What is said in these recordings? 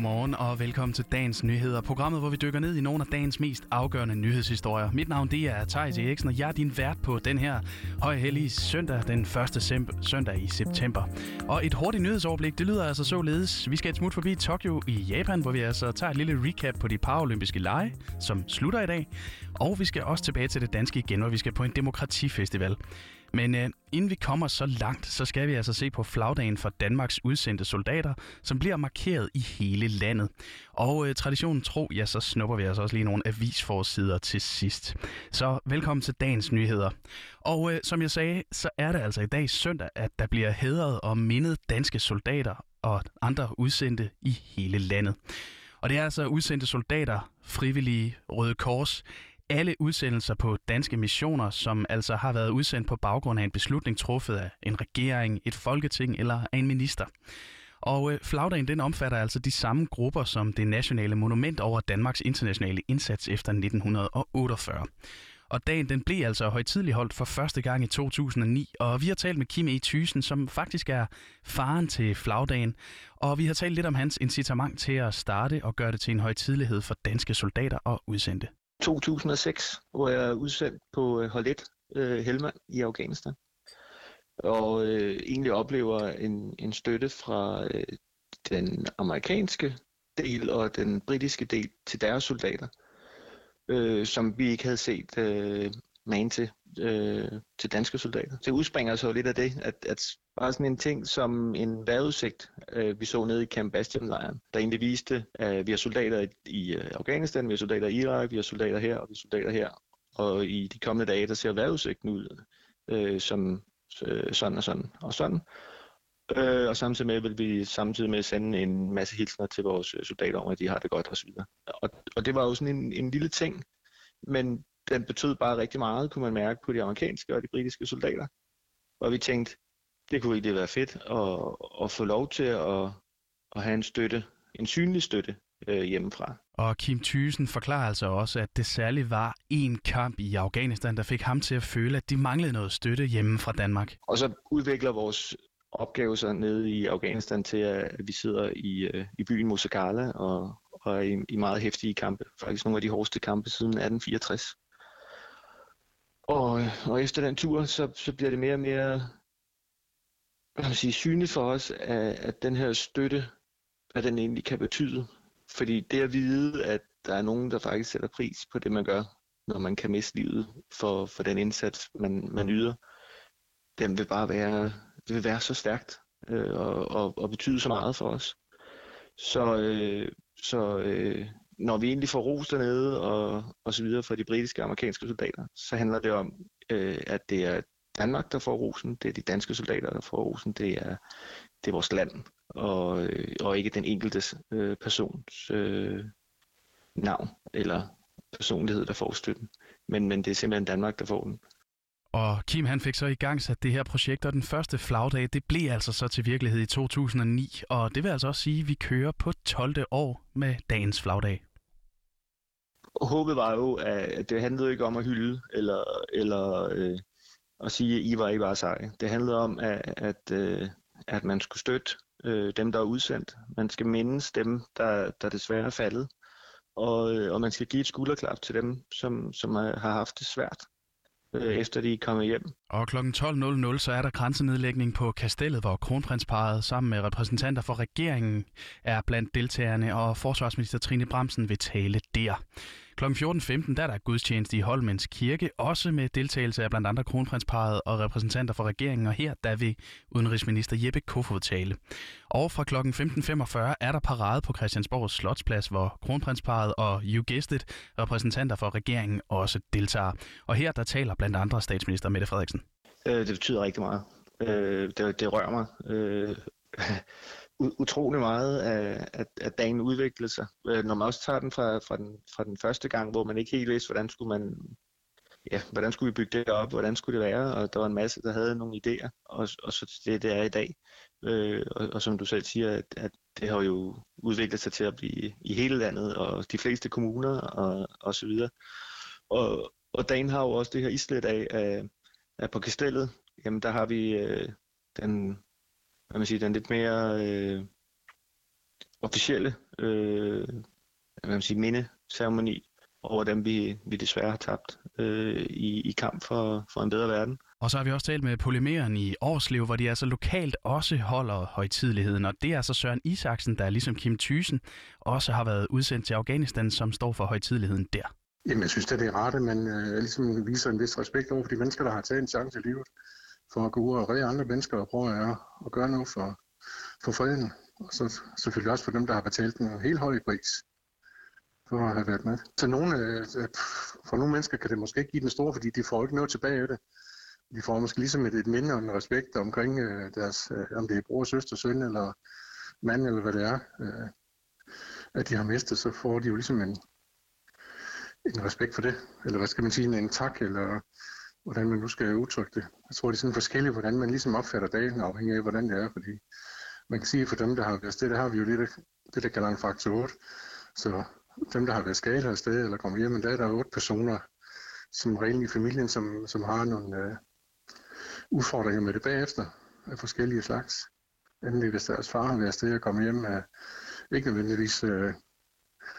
godmorgen og velkommen til dagens nyheder. Programmet, hvor vi dykker ned i nogle af dagens mest afgørende nyhedshistorier. Mit navn det er Thijs Eriksen, og jeg er din vært på den her højhellige søndag, den første søndag i september. Og et hurtigt nyhedsoverblik, det lyder altså således. Vi skal et smut forbi Tokyo i Japan, hvor vi altså tager et lille recap på de paralympiske lege, som slutter i dag. Og vi skal også tilbage til det danske igen, hvor vi skal på en demokratifestival. Men øh, inden vi kommer så langt, så skal vi altså se på flagdagen for Danmarks udsendte soldater, som bliver markeret i hele landet. Og øh, traditionen tro, ja, så snupper vi altså også lige nogle avisforsider til sidst. Så velkommen til dagens nyheder. Og øh, som jeg sagde, så er det altså i dag søndag, at der bliver hedret og mindet danske soldater og andre udsendte i hele landet. Og det er altså udsendte soldater, frivillige, Røde Kors, alle udsendelser på danske missioner, som altså har været udsendt på baggrund af en beslutning truffet af en regering, et folketing eller af en minister. Og øh, flagdagen den omfatter altså de samme grupper som det nationale monument over Danmarks internationale indsats efter 1948. Og dagen den blev altså højtidlig holdt for første gang i 2009, og vi har talt med Kim E. Thysen, som faktisk er faren til flagdagen, og vi har talt lidt om hans incitament til at starte og gøre det til en højtidlighed for danske soldater og udsendte. 2006, hvor jeg er udsendt på øh, hold 1 øh, Helmand i Afghanistan. Og øh, egentlig oplever en, en støtte fra øh, den amerikanske del og den britiske del til deres soldater, øh, som vi ikke havde set øh, man til, øh, til danske soldater. Det udspringer så lidt af det, at, at bare sådan en ting som en vejrudsigt, øh, vi så nede i Camp Bastion-lejren, der egentlig viste, at vi har soldater i, i øh, Afghanistan, vi har soldater i Irak, vi har soldater her, og vi har soldater her. Og i de kommende dage, der ser vejrudsigten ud øh, som øh, sådan og sådan og sådan. Øh, og samtidig med vil vi samtidig med sende en masse hilsner til vores øh, soldater om, at de har det godt osv. Og, og det var jo sådan en, en lille ting, men den betød bare rigtig meget, kunne man mærke på de amerikanske og de britiske soldater. Og vi tænkte, det kunne egentlig være fedt at, at få lov til at, at have en støtte, en synlig støtte øh, hjemmefra. Og Kim Thysen forklarer altså også, at det særligt var en kamp i Afghanistan, der fik ham til at føle, at de manglede noget støtte hjemme fra Danmark. Og så udvikler vores opgave sig nede i Afghanistan til, at vi sidder i, øh, i byen Musakala og, og er i, i meget hæftige kampe. Faktisk nogle af de hårdeste kampe siden 1864. Og, og efter den tur, så, så bliver det mere og mere kan man sige, synligt for os, at, at den her støtte, hvad den egentlig kan betyde. Fordi det at vide, at der er nogen, der faktisk sætter pris på det, man gør, når man kan miste livet for, for den indsats, man, man yder, den vil bare være, det vil være så stærkt øh, og, og, og betyde så meget for os. Så, øh, så øh, når vi egentlig får ros dernede og, og så videre fra de britiske og amerikanske soldater, så handler det om, øh, at det er Danmark, der får rosen, det er de danske soldater, der får rosen, det er, det er vores land, og, øh, og ikke den enkelte øh, persons øh, navn eller personlighed, der får støtten. Men, men det er simpelthen Danmark, der får den. Og Kim han fik så i gang sat det her projekt, og den første flagdag, det blev altså så til virkelighed i 2009. Og det vil altså også sige, at vi kører på 12. år med dagens flagdag. Håbet var jo, at det handlede ikke om at hylde, eller, eller øh, at sige, at I var ikke bare seje. Det handlede om, at, at, øh, at man skulle støtte øh, dem, der er udsendt. Man skal mindes dem, der, der desværre er faldet. Og, øh, og man skal give et skulderklap til dem, som, som har haft det svært øh, efter de er kommet hjem. Og kl. 12.00 så er der grænsenedlægning på Kastellet, hvor kronprinsparet sammen med repræsentanter for regeringen er blandt deltagerne, og forsvarsminister Trine Bremsen vil tale der. Kl. 14.15 der er der gudstjeneste i Holmens Kirke, også med deltagelse af blandt andre kronprinsparet og repræsentanter fra regeringen, og her der vil udenrigsminister Jeppe Kofod tale. Og fra kl. 15.45 er der parade på Christiansborgs Slotsplads, hvor kronprinsparet og, you guessed it, repræsentanter for regeringen også deltager. Og her der taler blandt andre statsminister Mette Frederiksen. Øh, det betyder rigtig meget. Øh, det, det rører mig. Øh, utrolig meget, at, at dagen udviklede sig. Øh, når man også tager den fra, fra, den fra den første gang, hvor man ikke helt vidste, hvordan skulle man ja, hvordan skulle vi bygge det op, hvordan skulle det være, og der var en masse, der havde nogle idéer, og, og så det, det er i dag. Øh, og, og som du selv siger, at, at det har jo udviklet sig til at blive i hele landet, og de fleste kommuner, og, og så videre. Og, og dagen har jo også det her islet af, af, af på kastellet, jamen der har vi øh, den hvad man siger, den lidt mere øh, officielle øh, hvad man sige, mindeceremoni over dem, vi, vi desværre har tabt øh, i, i kamp for, for en bedre verden. Og så har vi også talt med polymeren i Årslev, hvor de altså lokalt også holder højtidligheden. Og det er altså Søren Isaksen, der ligesom Kim Thysen også har været udsendt til Afghanistan, som står for højtidligheden der. Jamen, jeg synes det er rart, at man øh, ligesom viser en vis respekt over for de mennesker, der har taget en chance i livet for at gå ud og redde andre mennesker og prøve at, at gøre noget for, for freden. Og så selvfølgelig også for dem, der har betalt en helt høj pris for at have været med. Så nogle, øh, for nogle mennesker kan det måske ikke give den store, fordi de får ikke noget tilbage af det. De får måske ligesom et, et minde og en respekt omkring øh, deres, øh, om det er bror, søster, søn eller mand eller hvad det er, at de har mistet, så får de jo ligesom en, en respekt for det. Eller hvad skal man sige, en tak, eller hvordan man nu skal udtrykke det. Jeg tror, det er sådan forskelligt, hvordan man ligesom opfatter dagen, afhængig af, hvordan det er. Fordi man kan sige, for dem, der har været sted, der har vi jo det, det der kalder en faktor 8. Så dem, der har været skadet af sted eller kommer hjem, der er der otte personer, som regel i familien, som, som har nogle øh, udfordringer med det bagefter af forskellige slags. Endelig hvis deres far har været sted og kommer hjem med ikke nødvendigvis, øh,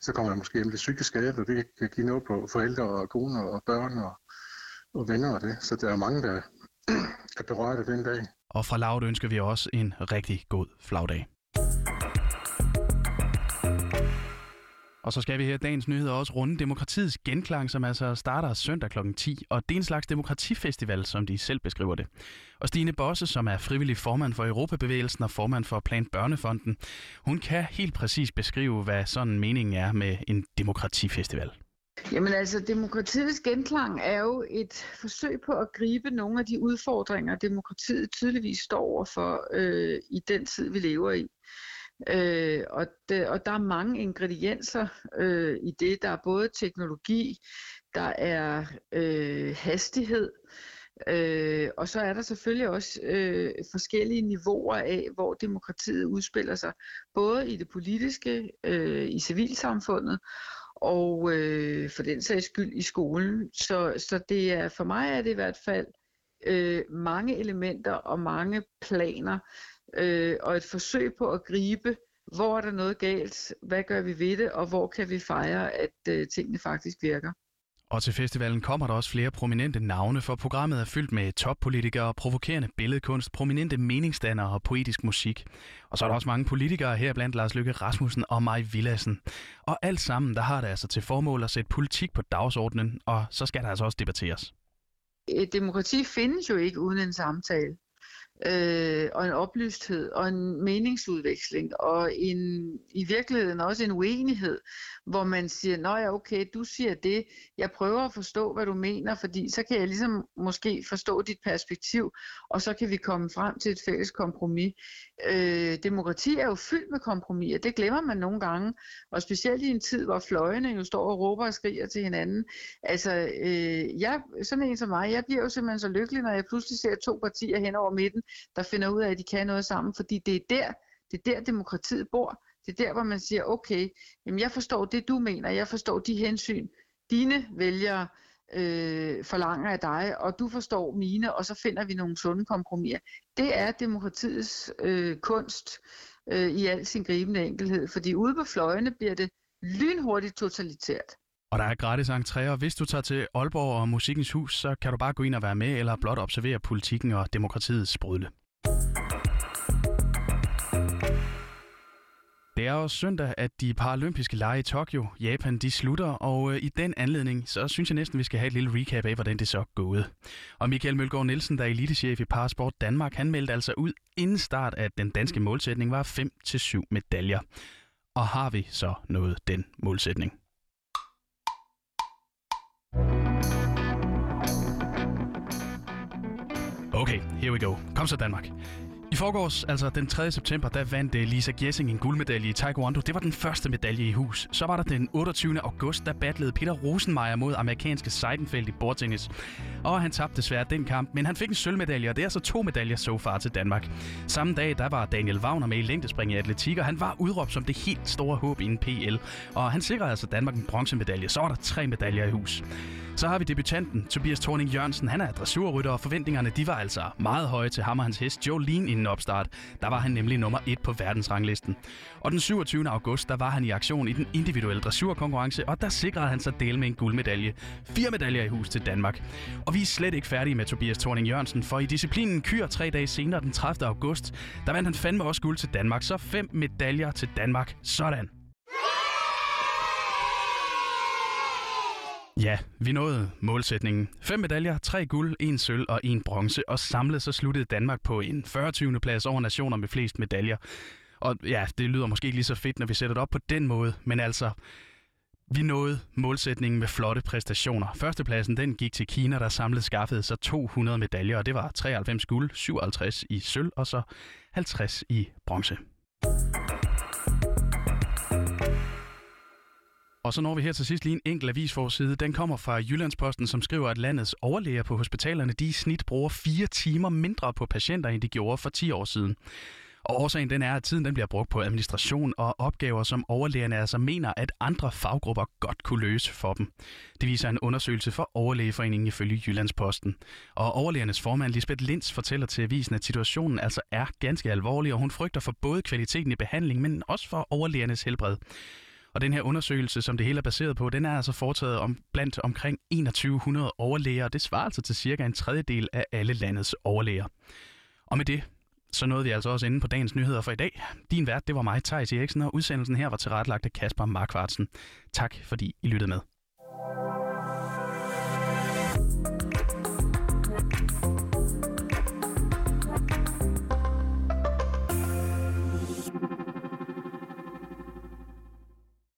så kommer der måske hjem lidt psykisk skade, og det kan give noget på forældre og koner og børn og, og venner af det. Så der er mange, der er berørt af den dag. Og fra Laud ønsker vi også en rigtig god flagdag. Og så skal vi her dagens nyheder også runde Demokratiets Genklang, som altså starter søndag kl. 10. Og det er en slags demokratifestival, som de selv beskriver det. Og Stine Bosse, som er frivillig formand for Europabevægelsen og formand for Plan Børnefonden, hun kan helt præcis beskrive, hvad sådan meningen er med en demokratifestival. Jamen altså, demokratiets genklang er jo et forsøg på at gribe nogle af de udfordringer, demokratiet tydeligvis står overfor øh, i den tid, vi lever i. Øh, og, det, og der er mange ingredienser øh, i det. Der er både teknologi, der er øh, hastighed, øh, og så er der selvfølgelig også øh, forskellige niveauer af, hvor demokratiet udspiller sig. Både i det politiske, øh, i civilsamfundet, og øh, for den sags skyld i skolen. Så, så det er for mig er det i hvert fald øh, mange elementer og mange planer, øh, og et forsøg på at gribe, hvor er der noget galt, hvad gør vi ved det, og hvor kan vi fejre, at øh, tingene faktisk virker. Og til festivalen kommer der også flere prominente navne, for programmet er fyldt med toppolitikere, provokerende billedkunst, prominente meningsdannere og poetisk musik. Og så er der også mange politikere her blandt Lars Løkke Rasmussen og Maj Villassen. Og alt sammen, der har det altså til formål at sætte politik på dagsordenen, og så skal der altså også debatteres. Et demokrati findes jo ikke uden en samtale øh, og en oplysthed og en meningsudveksling og en, i virkeligheden også en uenighed, hvor man siger, nå ja, okay, du siger det, jeg prøver at forstå, hvad du mener, fordi så kan jeg ligesom måske forstå dit perspektiv, og så kan vi komme frem til et fælles kompromis. Øh, demokrati er jo fyldt med kompromiser, det glemmer man nogle gange, og specielt i en tid, hvor fløjene jo står og råber og skriger til hinanden. Altså, øh, jeg, sådan en som mig, jeg bliver jo simpelthen så lykkelig, når jeg pludselig ser to partier hen over midten, der finder ud af, at de kan noget sammen, fordi det er der, det er der demokratiet bor. Det er der, hvor man siger, okay, jamen jeg forstår det, du mener, jeg forstår de hensyn, dine vælgere øh, forlanger af dig, og du forstår mine, og så finder vi nogle sunde kompromiser. Det er demokratiets øh, kunst øh, i al sin gribende enkelhed, fordi ude på fløjene bliver det lynhurtigt totalitært. Og der er gratis entré, og hvis du tager til Aalborg og Musikkens Hus, så kan du bare gå ind og være med, eller blot observere politikken og demokratiets sprudle. Det er også søndag, at de paralympiske lege i Tokyo, Japan, de slutter, og øh, i den anledning, så synes jeg næsten, vi skal have et lille recap af, hvordan det så er gået. Og Michael Mølgaard Nielsen, der er elitechef i Parasport Danmark, han meldte altså ud inden start, at den danske målsætning var 5-7 medaljer. Og har vi så nået den målsætning? Okay, here we go. Kom så Danmark. I forgårs, altså den 3. september, der vandt øh, Lisa Gessing en guldmedalje i Taekwondo. Det var den første medalje i hus. Så var der den 28. august, der battlede Peter Rosenmeier mod amerikanske Seidenfeld i bordtennis. Og han tabte desværre den kamp, men han fik en sølvmedalje, og det er så to medaljer så far til Danmark. Samme dag, der var Daniel Wagner med i længdespring i atletik, og han var udråbt som det helt store håb i en PL. Og han sikrede altså Danmark en bronzemedalje. Så var der tre medaljer i hus. Så har vi debutanten Tobias Thorning Jørgensen. Han er dressurrytter, og forventningerne de var altså meget høje til ham og hans hest Jolene inden opstart. Der var han nemlig nummer et på verdensranglisten. Og den 27. august, der var han i aktion i den individuelle dressurkonkurrence, og der sikrede han sig del med en guldmedalje. Fire medaljer i hus til Danmark. Og vi er slet ikke færdige med Tobias Thorning Jørgensen, for i disciplinen Kyr tre dage senere, den 30. august, der vandt han fandme også guld til Danmark. Så fem medaljer til Danmark. Sådan. Ja, vi nåede målsætningen. Fem medaljer, tre guld, en sølv og en bronze, og samlet så sluttede Danmark på en 40. plads over nationer med flest medaljer. Og ja, det lyder måske ikke lige så fedt, når vi sætter det op på den måde, men altså, vi nåede målsætningen med flotte præstationer. Førstepladsen den gik til Kina, der samlet skaffede sig 200 medaljer, og det var 93 guld, 57 i sølv og så 50 i bronze. Og så når vi her til sidst lige en enkelt avisforside. Den kommer fra Jyllandsposten, som skriver, at landets overlæger på hospitalerne de i snit bruger fire timer mindre på patienter, end de gjorde for 10 år siden. Og årsagen den er, at tiden den bliver brugt på administration og opgaver, som overlægerne altså mener, at andre faggrupper godt kunne løse for dem. Det viser en undersøgelse for Overlægeforeningen ifølge Jyllandsposten. Og overlægernes formand Lisbeth Linds fortæller til avisen, at situationen altså er ganske alvorlig, og hun frygter for både kvaliteten i behandling, men også for overlægernes helbred. Og den her undersøgelse, som det hele er baseret på, den er altså foretaget om, blandt omkring 2100 overlæger, og det svarer altså til cirka en tredjedel af alle landets overlæger. Og med det, så nåede vi altså også inde på dagens nyheder for i dag. Din vært, det var mig, Thijs Eriksen, og udsendelsen her var tilrettelagt af Kasper Markvartsen. Tak fordi I lyttede med.